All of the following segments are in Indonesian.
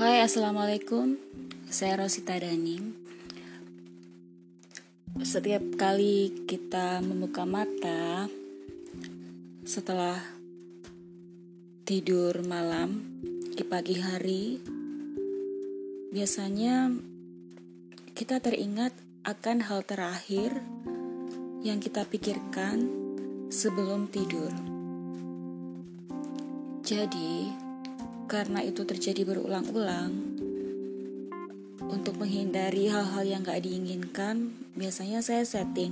Hai, Assalamualaikum. Saya Rosita Dani. Setiap kali kita membuka mata setelah tidur malam di pagi hari, biasanya kita teringat akan hal terakhir yang kita pikirkan sebelum tidur. Jadi, karena itu terjadi berulang-ulang, untuk menghindari hal-hal yang gak diinginkan, biasanya saya setting.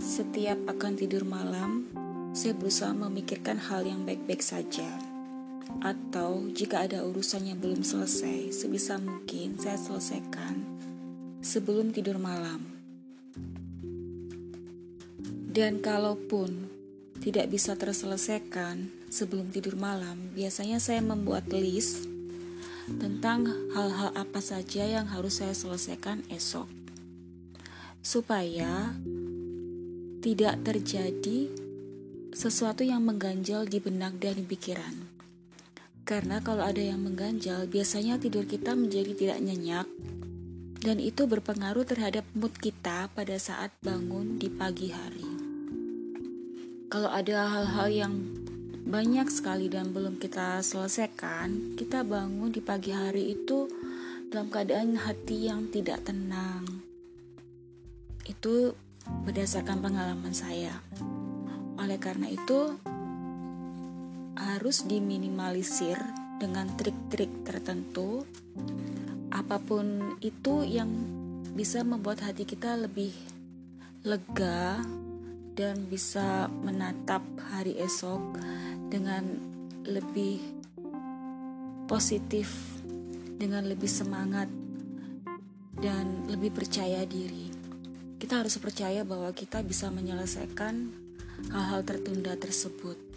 Setiap akan tidur malam, saya berusaha memikirkan hal yang baik-baik saja. Atau jika ada urusan yang belum selesai, sebisa mungkin saya selesaikan sebelum tidur malam. Dan kalaupun tidak bisa terselesaikan sebelum tidur malam, biasanya saya membuat list tentang hal-hal apa saja yang harus saya selesaikan esok, supaya tidak terjadi sesuatu yang mengganjal di benak dan di pikiran. Karena kalau ada yang mengganjal, biasanya tidur kita menjadi tidak nyenyak, dan itu berpengaruh terhadap mood kita pada saat bangun di pagi hari. Kalau ada hal-hal yang banyak sekali dan belum kita selesaikan, kita bangun di pagi hari itu dalam keadaan hati yang tidak tenang. Itu berdasarkan pengalaman saya. Oleh karena itu, harus diminimalisir dengan trik-trik tertentu. Apa pun itu yang bisa membuat hati kita lebih lega, dan bisa menatap hari esok dengan lebih positif, dengan lebih semangat, dan lebih percaya diri. Kita harus percaya bahwa kita bisa menyelesaikan hal-hal tertunda tersebut.